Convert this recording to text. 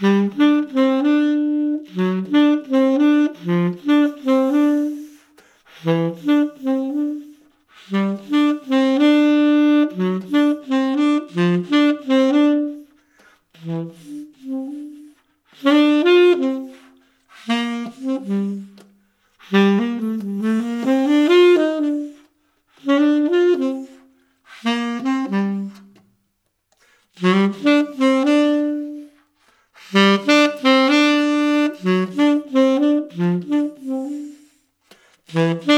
Mm-hmm. Mm-hmm.